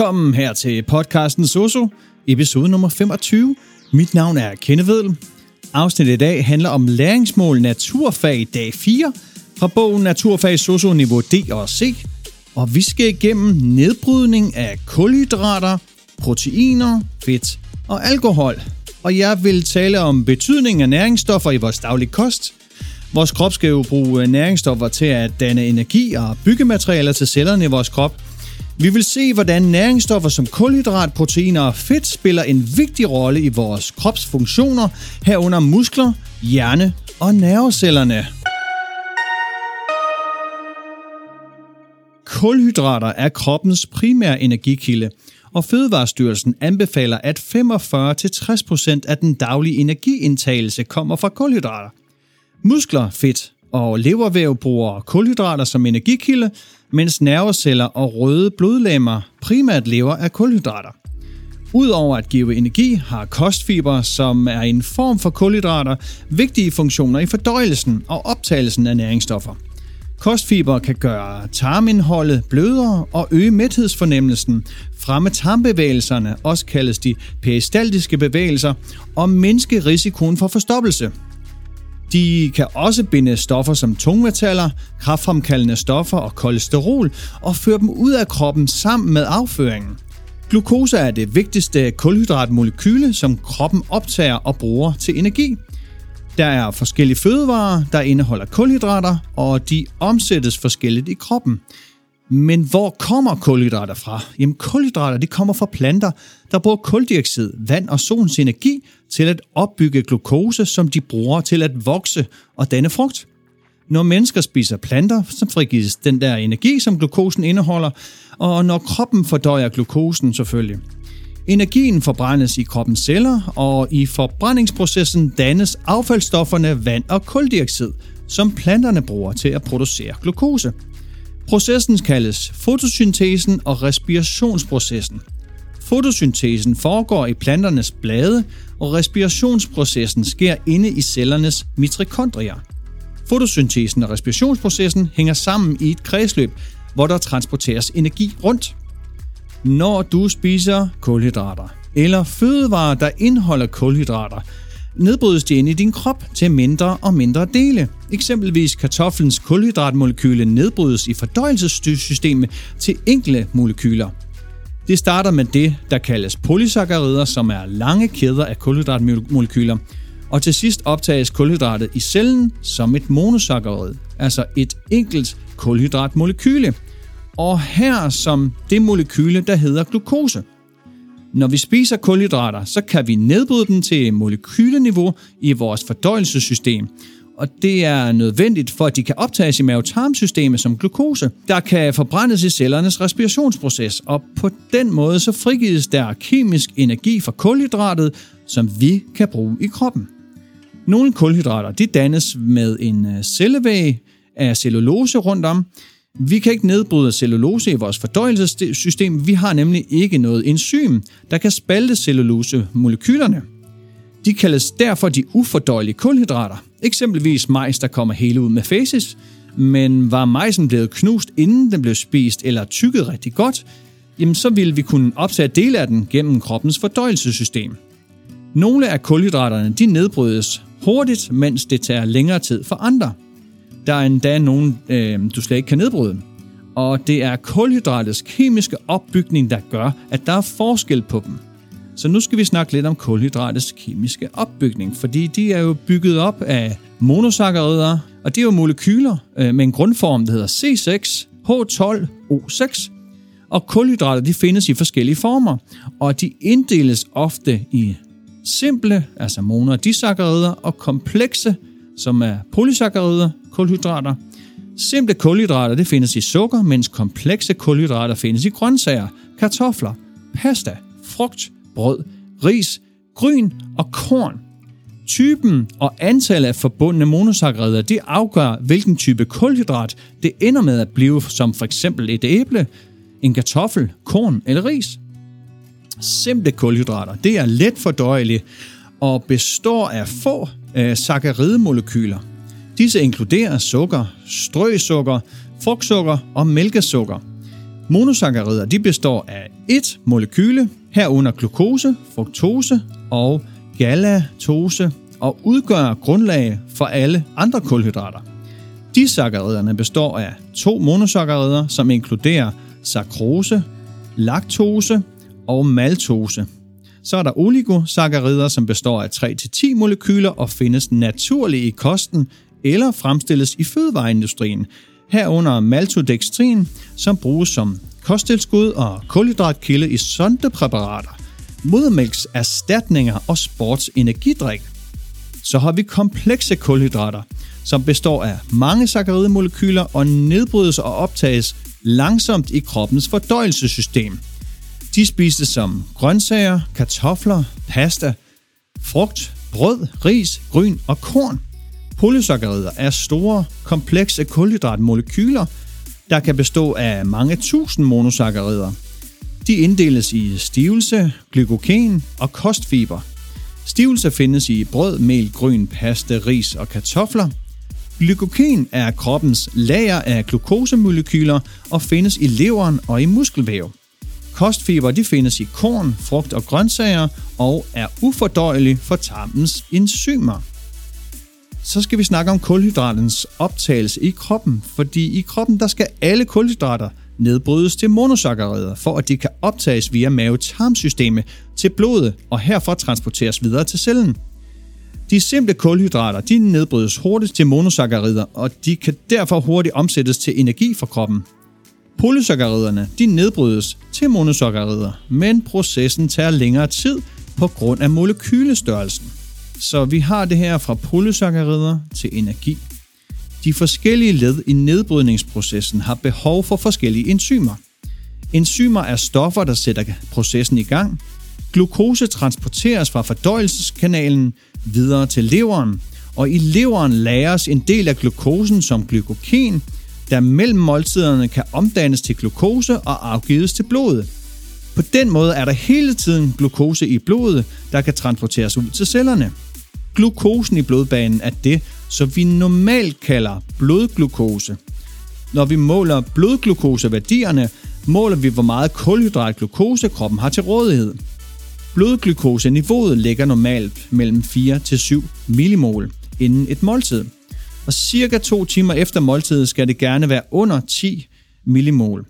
Velkommen her til podcasten Soso, episode nummer 25. Mit navn er Kenneth Vedel. Afsnittet i dag handler om læringsmål naturfag dag 4 fra bogen Naturfag Soso niveau D og C. Og vi skal igennem nedbrydning af kulhydrater, proteiner, fedt og alkohol. Og jeg vil tale om betydningen af næringsstoffer i vores daglige kost. Vores krop skal jo bruge næringsstoffer til at danne energi og byggematerialer til cellerne i vores krop – vi vil se, hvordan næringsstoffer som kulhydrat, proteiner og fedt spiller en vigtig rolle i vores kropsfunktioner, herunder muskler, hjerne og nervecellerne. Kulhydrater er kroppens primære energikilde, og Fødevarestyrelsen anbefaler, at 45-60% af den daglige energiindtagelse kommer fra kulhydrater. Muskler, fedt og levervæv bruger kulhydrater som energikilde, mens nerveceller og røde blodlemmer primært lever af kulhydrater. Udover at give energi, har kostfiber, som er en form for kulhydrater, vigtige funktioner i fordøjelsen og optagelsen af næringsstoffer. Kostfiber kan gøre tarmindholdet blødere og øge mæthedsfornemmelsen, fremme tarmbevægelserne, også kaldes de peristaltiske bevægelser, og mindske risikoen for forstoppelse – de kan også binde stoffer som tungmetaller, kraftfremkaldende stoffer og kolesterol og føre dem ud af kroppen sammen med afføringen. Glukose er det vigtigste kulhydratmolekyle, som kroppen optager og bruger til energi. Der er forskellige fødevarer, der indeholder kulhydrater, og de omsættes forskelligt i kroppen. Men hvor kommer kulhydrater fra? Jamen kulhydrater de kommer fra planter, der bruger kuldioxid, vand og solens energi til at opbygge glukose, som de bruger til at vokse og danne frugt. Når mennesker spiser planter, så frigives den der energi, som glukosen indeholder, og når kroppen fordøjer glukosen selvfølgelig. Energien forbrændes i kroppens celler, og i forbrændingsprocessen dannes affaldsstofferne vand og kuldioxid, som planterne bruger til at producere glukose. Processen kaldes fotosyntesen og respirationsprocessen. Fotosyntesen foregår i planternes blade, og respirationsprocessen sker inde i cellernes mitokondrier. Fotosyntesen og respirationsprocessen hænger sammen i et kredsløb, hvor der transporteres energi rundt. Når du spiser kulhydrater eller fødevarer, der indeholder kulhydrater, nedbrydes de ind i din krop til mindre og mindre dele. Eksempelvis kartoflens kulhydratmolekyle nedbrydes i fordøjelsessystemet til enkle molekyler. Det starter med det, der kaldes polysaccharider, som er lange kæder af kulhydratmolekyler, og til sidst optages kulhydratet i cellen som et monosaccharid, altså et enkelt kulhydratmolekyle. Og her som det molekyle, der hedder glukose. Når vi spiser kulhydrater, så kan vi nedbryde dem til molekyleniveau i vores fordøjelsessystem, og det er nødvendigt for, at de kan optages i mavetarmsystemet som glukose, der kan forbrændes i cellernes respirationsproces, og på den måde så frigives der kemisk energi fra kulhydratet, som vi kan bruge i kroppen. Nogle kulhydrater de dannes med en cellevæg af cellulose rundt om, vi kan ikke nedbryde cellulose i vores fordøjelsessystem. Vi har nemlig ikke noget enzym, der kan spalte cellulosemolekylerne. De kaldes derfor de ufordøjelige kulhydrater. Eksempelvis majs, der kommer hele ud med faces. Men var majsen blevet knust, inden den blev spist eller tykket rigtig godt, jamen så ville vi kunne optage dele af den gennem kroppens fordøjelsessystem. Nogle af kulhydraterne de nedbrydes hurtigt, mens det tager længere tid for andre. Der er endda nogen, øh, du slet ikke kan nedbryde. Og det er kulhydratets kemiske opbygning, der gør, at der er forskel på dem. Så nu skal vi snakke lidt om kulhydratets kemiske opbygning, fordi de er jo bygget op af monosaccharider, og det er jo molekyler øh, med en grundform, der hedder C6H12O6. Og kulhydrater de findes i forskellige former, og de inddeles ofte i simple, altså mono- og og komplekse, som er polysaccharider, kulhydrater. Simple kulhydrater det findes i sukker, mens komplekse kulhydrater findes i grøntsager, kartofler, pasta, frugt, brød, ris, gryn og korn. Typen og antallet af forbundne monosaccharider det afgør, hvilken type kulhydrat det ender med at blive, som for eksempel et æble, en kartoffel, korn eller ris. Simple kulhydrater det er let fordøjelige og består af få øh, saccharidmolekyler. Disse inkluderer sukker, strøsukker, frugtsukker og mælkesukker. Monosakkarider de består af et molekyle, herunder glukose, fruktose og galatose, og udgør grundlag for alle andre kulhydrater. Disakkariderne består af to monosakkarider, som inkluderer sakrose, laktose og maltose. Så er der oligosakkarider, som består af 3-10 molekyler og findes naturligt i kosten eller fremstilles i fødevareindustrien, herunder maltodextrin, som bruges som kosttilskud og kulhydratkilde i sondepræparater, modermælkserstatninger og sportsenergidrik. Så har vi komplekse kulhydrater, som består af mange saccharidmolekyler og nedbrydes og optages langsomt i kroppens fordøjelsessystem. De spises som grøntsager, kartofler, pasta, frugt, brød, ris, gryn og korn. Polysaccharider er store, komplekse kulhydratmolekyler, der kan bestå af mange tusind monosakkarider. De inddeles i stivelse, glykogen og kostfiber. Stivelse findes i brød, mel, grøn, pasta, ris og kartofler. Glykogen er kroppens lager af glukosemolekyler og findes i leveren og i muskelvæv. Kostfiber de findes i korn, frugt og grøntsager og er ufordøjelig for tarmens enzymer så skal vi snakke om kulhydratens optagelse i kroppen, fordi i kroppen der skal alle kulhydrater nedbrydes til monosakkarider, for at de kan optages via mave-tarmsystemet til blodet og herfra transporteres videre til cellen. De simple kulhydrater de nedbrydes hurtigt til monosakkarider, og de kan derfor hurtigt omsættes til energi for kroppen. Polysakkariderne de nedbrydes til monosakkarider, men processen tager længere tid på grund af molekylestørrelsen. Så vi har det her fra polysakkarider til energi. De forskellige led i nedbrydningsprocessen har behov for forskellige enzymer. Enzymer er stoffer, der sætter processen i gang. Glukose transporteres fra fordøjelseskanalen videre til leveren, og i leveren lagres en del af glukosen som glykogen, der mellem måltiderne kan omdannes til glukose og afgives til blodet. På den måde er der hele tiden glukose i blodet, der kan transporteres ud til cellerne. Glukosen i blodbanen er det, som vi normalt kalder blodglukose. Når vi måler blodglukoseværdierne, måler vi, hvor meget kulhydratglukose kroppen har til rådighed. Blodglukoseniveauet ligger normalt mellem 4 til 7 millimol inden et måltid. Og cirka to timer efter måltidet skal det gerne være under 10 millimol.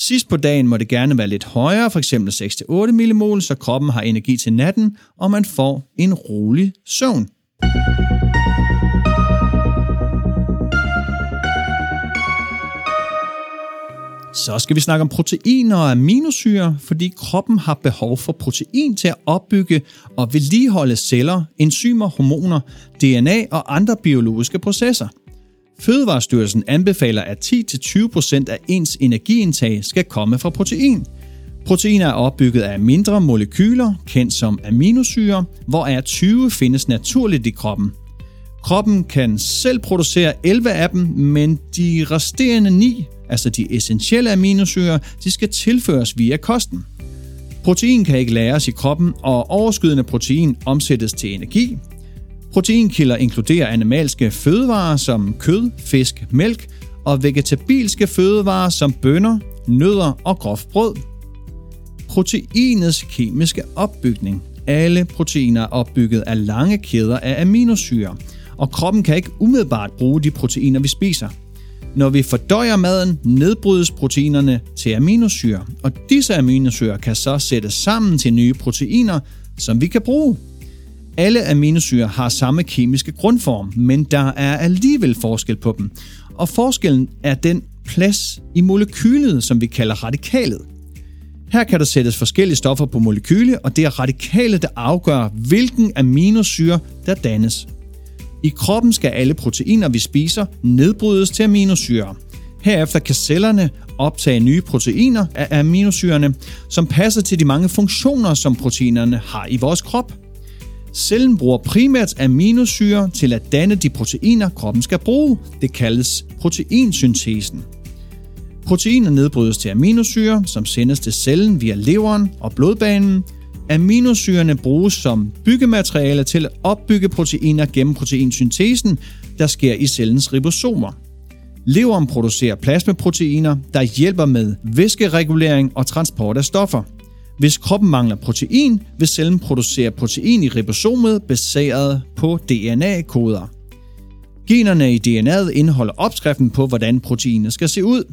Sidst på dagen må det gerne være lidt højere, f.eks. 6-8 millimol, så kroppen har energi til natten, og man får en rolig søvn. Så skal vi snakke om proteiner og aminosyre, fordi kroppen har behov for protein til at opbygge og vedligeholde celler, enzymer, hormoner, DNA og andre biologiske processer. Fødevarestyrelsen anbefaler, at 10-20% af ens energiindtag skal komme fra protein. Protein er opbygget af mindre molekyler, kendt som aminosyre, hvoraf 20 findes naturligt i kroppen. Kroppen kan selv producere 11 af dem, men de resterende 9, altså de essentielle aminosyre, de skal tilføres via kosten. Protein kan ikke læres i kroppen, og overskydende protein omsættes til energi, Proteinkilder inkluderer animalske fødevarer som kød, fisk, mælk og vegetabilske fødevarer som bønner, nødder og groft brød. Proteinets kemiske opbygning. Alle proteiner er opbygget af lange kæder af aminosyre, og kroppen kan ikke umiddelbart bruge de proteiner, vi spiser. Når vi fordøjer maden, nedbrydes proteinerne til aminosyre, og disse aminosyre kan så sættes sammen til nye proteiner, som vi kan bruge. Alle aminosyre har samme kemiske grundform, men der er alligevel forskel på dem. Og forskellen er den plads i molekylet, som vi kalder radikalet. Her kan der sættes forskellige stoffer på molekyle, og det er radikalet, der afgør, hvilken aminosyre der dannes. I kroppen skal alle proteiner, vi spiser, nedbrydes til aminosyre. Herefter kan cellerne optage nye proteiner af aminosyrene, som passer til de mange funktioner, som proteinerne har i vores krop – Cellen bruger primært aminosyre til at danne de proteiner, kroppen skal bruge. Det kaldes proteinsyntesen. Proteiner nedbrydes til aminosyre, som sendes til cellen via leveren og blodbanen. Aminosyrene bruges som byggemateriale til at opbygge proteiner gennem proteinsyntesen, der sker i cellens ribosomer. Leveren producerer plasmaproteiner, der hjælper med væskeregulering og transport af stoffer. Hvis kroppen mangler protein, vil cellen producere protein i ribosomet baseret på DNA-koder. Generne i DNA'et indeholder opskriften på, hvordan proteinet skal se ud.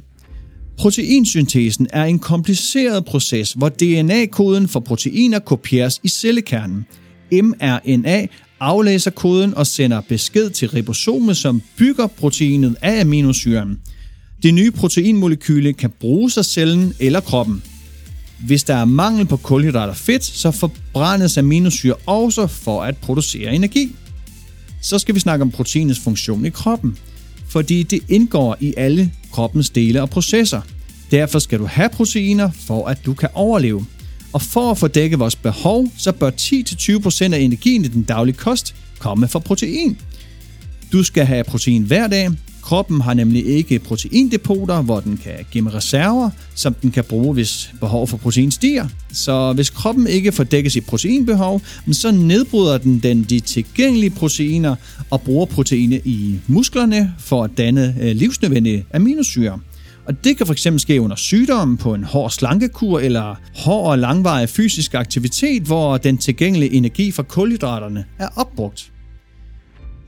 Proteinsyntesen er en kompliceret proces, hvor DNA-koden for proteiner kopieres i cellekernen. mRNA aflæser koden og sender besked til ribosomet, som bygger proteinet af aminosyren. Det nye proteinmolekyle kan bruges af cellen eller kroppen. Hvis der er mangel på kulhydrater og fedt, så forbrændes aminosyre også for at producere energi. Så skal vi snakke om proteinets funktion i kroppen, fordi det indgår i alle kroppens dele og processer. Derfor skal du have proteiner, for at du kan overleve. Og for at få dækket vores behov, så bør 10-20% af energien i den daglige kost komme fra protein. Du skal have protein hver dag. Kroppen har nemlig ikke proteindepoter, hvor den kan gemme reserver, som den kan bruge, hvis behov for protein stiger. Så hvis kroppen ikke får dækket sit proteinbehov, så nedbryder den, den de tilgængelige proteiner og bruger proteiner i musklerne for at danne øh, livsnødvendige aminosyre. Og det kan fx ske under sygdom, på en hård slankekur eller hård og langvarig fysisk aktivitet, hvor den tilgængelige energi fra kulhydraterne er opbrugt.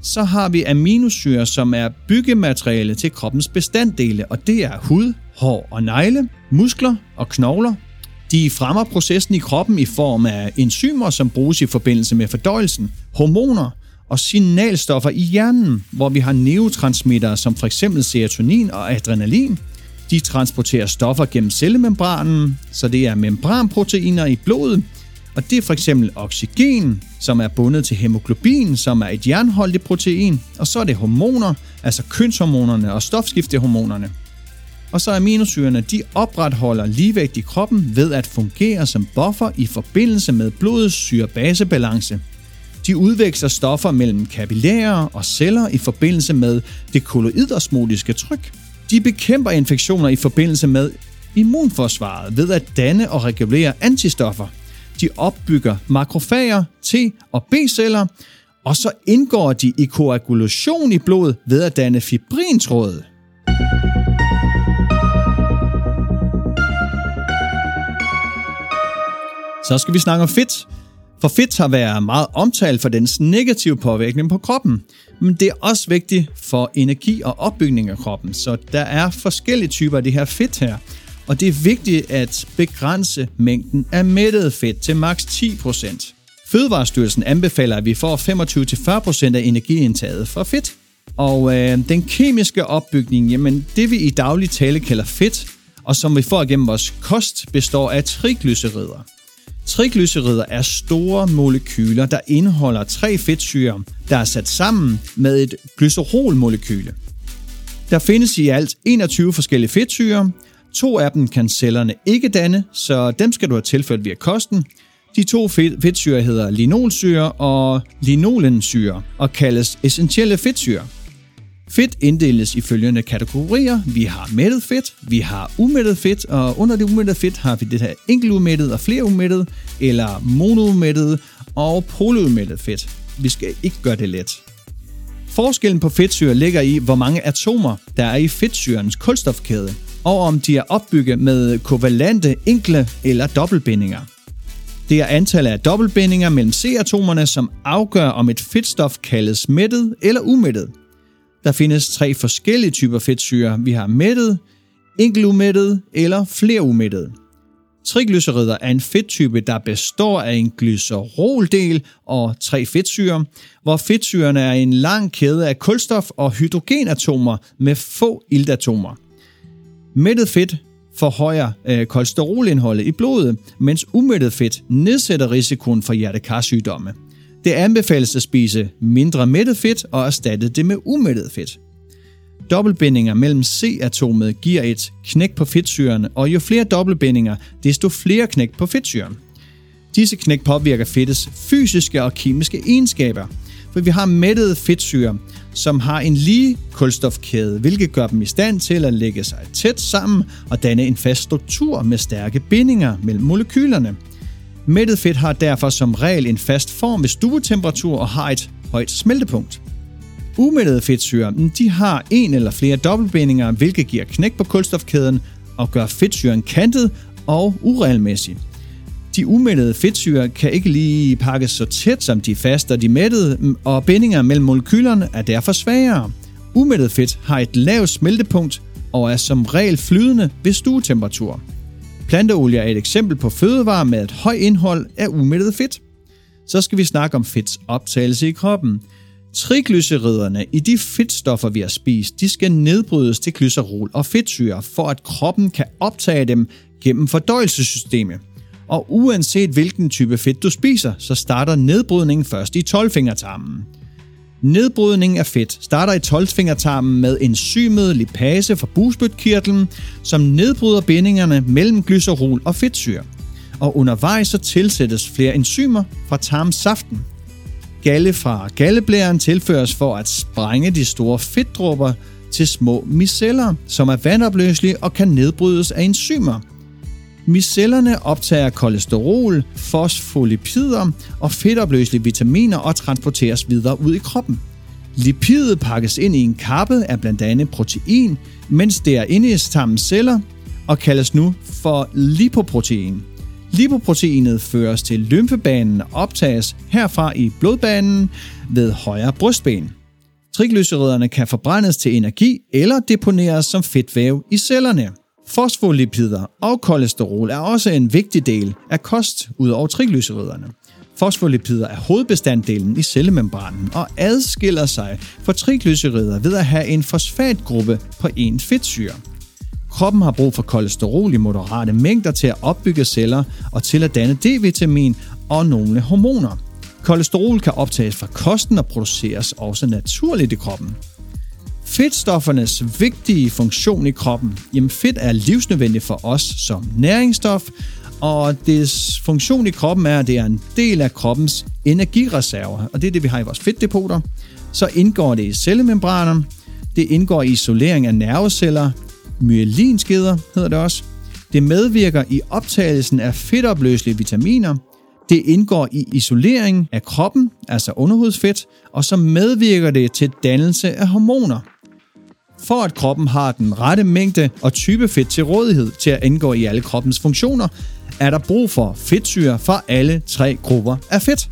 Så har vi aminosyre, som er byggemateriale til kroppens bestanddele, og det er hud, hår og negle, muskler og knogler. De fremmer processen i kroppen i form af enzymer, som bruges i forbindelse med fordøjelsen, hormoner og signalstoffer i hjernen, hvor vi har neurotransmitter som f.eks. serotonin og adrenalin, de transporterer stoffer gennem cellemembranen, så det er membranproteiner i blodet, og det er for eksempel oxygen, som er bundet til hemoglobin, som er et jernholdigt protein, og så er det hormoner, altså kønshormonerne og stofskiftehormonerne. Og så aminosyrene, de opretholder ligevægt i kroppen ved at fungere som buffer i forbindelse med blodets syre-base-balance. De udveksler stoffer mellem kapillærer og celler i forbindelse med det kolloidosmotiske tryk, de bekæmper infektioner i forbindelse med immunforsvaret ved at danne og regulere antistoffer. De opbygger makrofager, T- og B-celler, og så indgår de i koagulation i blodet ved at danne fibrintråd. Så skal vi snakke om fedt. For fedt har været meget omtalt for dens negative påvirkning på kroppen, men det er også vigtigt for energi og opbygning af kroppen, så der er forskellige typer af det her fedt her. Og det er vigtigt at begrænse mængden af mættet fedt til maks 10%. Fødevarestyrelsen anbefaler, at vi får 25-40% af energiindtaget fra fedt. Og øh, den kemiske opbygning, jamen det vi i daglig tale kalder fedt, og som vi får gennem vores kost, består af triglycerider. Triglycerider er store molekyler, der indeholder tre fedtsyrer, der er sat sammen med et glycerolmolekyle. Der findes i alt 21 forskellige fedtsyrer. To af dem kan cellerne ikke danne, så dem skal du have tilført via kosten. De to fedtsyrer hedder linolsyre og linolensyre og kaldes essentielle fedtsyrer. Fedt inddeles i følgende kategorier. Vi har mættet fedt, vi har umættet fedt, og under det umættede fedt har vi det her enkeltumættet og flere umættet, eller monoumættet og polyumættet fedt. Vi skal ikke gøre det let. Forskellen på fedtsyre ligger i, hvor mange atomer der er i fedtsyrens kulstofkæde, og om de er opbygget med kovalente, enkle eller dobbeltbindinger. Det er antallet af dobbeltbindinger mellem C-atomerne, som afgør, om et fedtstof kaldes mættet eller umættet. Der findes tre forskellige typer fedtsyre. Vi har mættet, enkelumættet eller flerumættet. Triglycerider er en fedttype, der består af en glyceroldel og tre fedtsyre, hvor fedtsyrene er en lang kæde af kulstof- og hydrogenatomer med få iltatomer. Mættet fedt forhøjer øh, kolesterolindholdet i blodet, mens umættet fedt nedsætter risikoen for hjertekarsygdomme. Det anbefales at spise mindre mættet fedt og erstatte det med umættet fedt. Dobbeltbindinger mellem C-atomet giver et knæk på fedtsyrene, og jo flere dobbeltbindinger, desto flere knæk på fedtsyren. Disse knæk påvirker fedtets fysiske og kemiske egenskaber, for vi har mættede fedtsyre, som har en lige kulstofkæde, hvilket gør dem i stand til at lægge sig tæt sammen og danne en fast struktur med stærke bindinger mellem molekylerne – Mættet fedt har derfor som regel en fast form ved stuetemperatur og har et højt smeltepunkt. Umættede fedtsyrer mm, de har en eller flere dobbeltbindinger, hvilket giver knæk på kulstofkæden og gør fedtsyren kantet og uregelmæssig. De umættede fedtsyrer kan ikke lige pakkes så tæt som de faste og de mættede, mm, og bindinger mellem molekylerne er derfor svagere. Umættet fedt har et lavt smeltepunkt og er som regel flydende ved stuetemperatur. Planteolie er et eksempel på fødevarer med et højt indhold af umættet fedt. Så skal vi snakke om fedts optagelse i kroppen. Triglyceriderne i de fedtstoffer, vi har spist, de skal nedbrydes til glycerol og fedtsyre, for at kroppen kan optage dem gennem fordøjelsessystemet. Og uanset hvilken type fedt du spiser, så starter nedbrydningen først i tolvfingertarmen. Nedbrydningen af fedt starter i tolvfingertarmen med enzymet lipase fra bugspytkirtlen, som nedbryder bindingerne mellem glycerol og fedtsyre. Og undervejs så tilsættes flere enzymer fra tarmsaften. Galle fra galleblæren tilføres for at sprænge de store fedtdråber til små miceller, som er vandopløselige og kan nedbrydes af enzymer – Micellerne optager kolesterol, fosfolipider og fedtopløselige vitaminer og transporteres videre ud i kroppen. Lipidet pakkes ind i en kappe af blandt andet protein, mens det er inde i stammens celler og kaldes nu for lipoprotein. Lipoproteinet føres til lymfebanen og optages herfra i blodbanen ved højre brystben. Triglyceriderne kan forbrændes til energi eller deponeres som fedtvæv i cellerne. Fosfolipider og kolesterol er også en vigtig del af kost ud over triglyceriderne. Fosfolipider er hovedbestanddelen i cellemembranen og adskiller sig fra triglycerider ved at have en fosfatgruppe på en fedtsyre. Kroppen har brug for kolesterol i moderate mængder til at opbygge celler og til at danne D-vitamin og nogle hormoner. Kolesterol kan optages fra kosten og produceres også naturligt i kroppen. Fedtstoffernes vigtige funktion i kroppen. Jamen fedt er livsnødvendigt for os som næringsstof, og dets funktion i kroppen er, at det er en del af kroppens energireserver, og det er det, vi har i vores fedtdepoter. Så indgår det i cellemembraner, det indgår i isolering af nerveceller, myelinskeder hedder det også. Det medvirker i optagelsen af fedtopløselige vitaminer. Det indgår i isolering af kroppen, altså underhudsfedt, og så medvirker det til dannelse af hormoner. For at kroppen har den rette mængde og type fedt til rådighed til at indgå i alle kroppens funktioner, er der brug for fedtsyre fra alle tre grupper af fedt.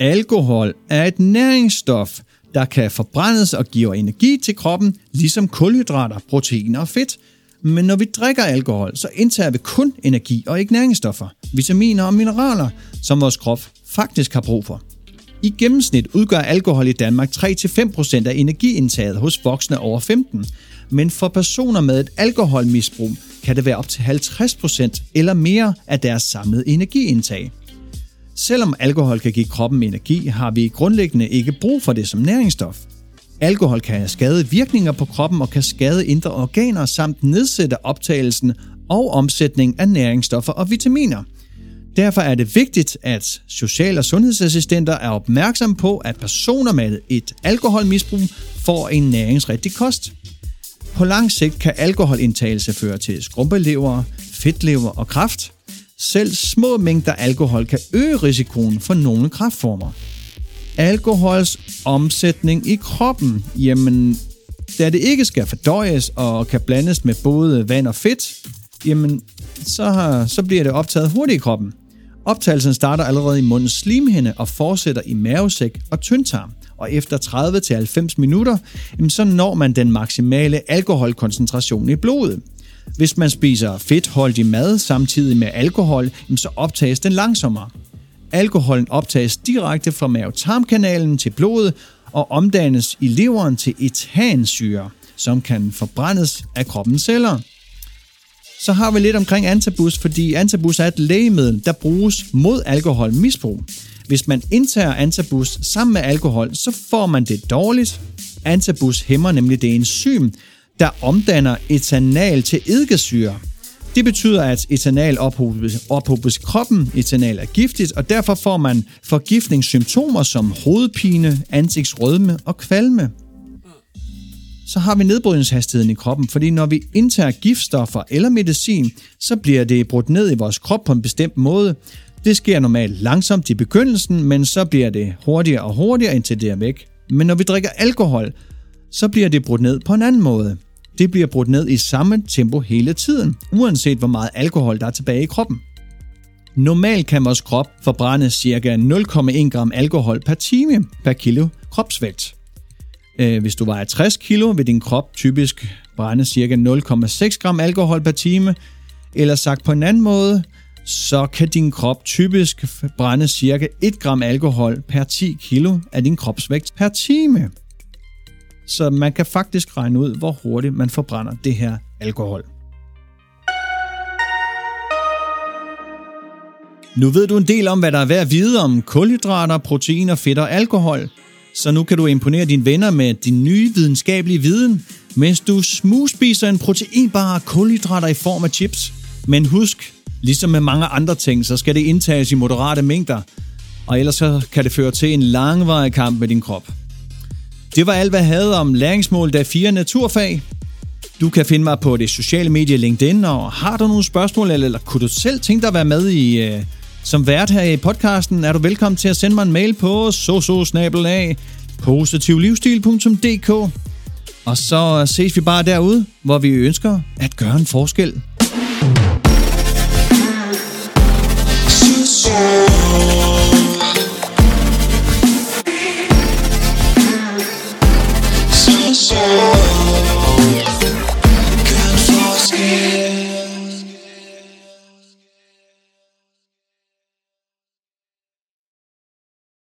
Alkohol er et næringsstof, der kan forbrændes og giver energi til kroppen, ligesom kulhydrater, proteiner og fedt – men når vi drikker alkohol, så indtager vi kun energi og ikke næringsstoffer, vitaminer og mineraler, som vores krop faktisk har brug for. I gennemsnit udgør alkohol i Danmark 3-5% af energiindtaget hos voksne over 15, men for personer med et alkoholmisbrug kan det være op til 50% eller mere af deres samlede energiindtag. Selvom alkohol kan give kroppen energi, har vi grundlæggende ikke brug for det som næringsstof – Alkohol kan have skade virkninger på kroppen og kan skade indre organer samt nedsætte optagelsen og omsætning af næringsstoffer og vitaminer. Derfor er det vigtigt, at social- og sundhedsassistenter er opmærksom på, at personer med et alkoholmisbrug får en næringsrigtig kost. På lang sigt kan alkoholindtagelse føre til skrumpelever, fedtlever og kræft. Selv små mængder alkohol kan øge risikoen for nogle kræftformer. Alkohols omsætning i kroppen, jamen, da det ikke skal fordøjes og kan blandes med både vand og fedt, jamen, så, har, så bliver det optaget hurtigt i kroppen. Optagelsen starter allerede i mundens slimhinde og fortsætter i mavesæk og tyndtarm. Og efter 30-90 minutter, jamen, så når man den maksimale alkoholkoncentration i blodet. Hvis man spiser fedtholdig mad samtidig med alkohol, jamen, så optages den langsommere. Alkoholen optages direkte fra mavetarmkanalen til blodet og omdannes i leveren til etansyre, som kan forbrændes af kroppens celler. Så har vi lidt omkring antabus, fordi antabus er et lægemiddel, der bruges mod alkoholmisbrug. Hvis man indtager antabus sammen med alkohol, så får man det dårligt. Antabus hæmmer nemlig det enzym, der omdanner etanal til eddikesyre, det betyder, at etanal ophobes, ophobes i kroppen. Etanal er giftigt, og derfor får man forgiftningssymptomer som hovedpine, ansigtsrødme og kvalme. så har vi nedbrydningshastigheden i kroppen, fordi når vi indtager giftstoffer eller medicin, så bliver det brudt ned i vores krop på en bestemt måde. Det sker normalt langsomt i begyndelsen, men så bliver det hurtigere og hurtigere, indtil det er væk. Men når vi drikker alkohol, så bliver det brudt ned på en anden måde. Det bliver brudt ned i samme tempo hele tiden, uanset hvor meget alkohol der er tilbage i kroppen. Normalt kan vores krop forbrænde ca. 0,1 gram alkohol per time per kilo kropsvægt. Øh, hvis du vejer 60 kilo, vil din krop typisk brænde ca. 0,6 gram alkohol per time, eller sagt på en anden måde, så kan din krop typisk brænde ca. 1 gram alkohol per 10 kilo af din kropsvægt per time. Så man kan faktisk regne ud, hvor hurtigt man forbrænder det her alkohol. Nu ved du en del om, hvad der er værd at vide om kulhydrater, proteiner, fedt og alkohol, så nu kan du imponere dine venner med din nye videnskabelige viden, mens du smugspiser en proteinbar og kulhydrater i form af chips. Men husk, ligesom med mange andre ting, så skal det indtages i moderate mængder, og ellers så kan det føre til en langvarig kamp med din krop. Det var alt, hvad jeg havde om læringsmål dag 4 naturfag. Du kan finde mig på det sociale medie LinkedIn, og har du nogle spørgsmål, eller, eller kunne du selv tænke dig at være med i øh, som vært her i podcasten, er du velkommen til at sende mig en mail på sososnabelag positivlivsstil.dk Og så ses vi bare derude, hvor vi ønsker at gøre en forskel. So soul.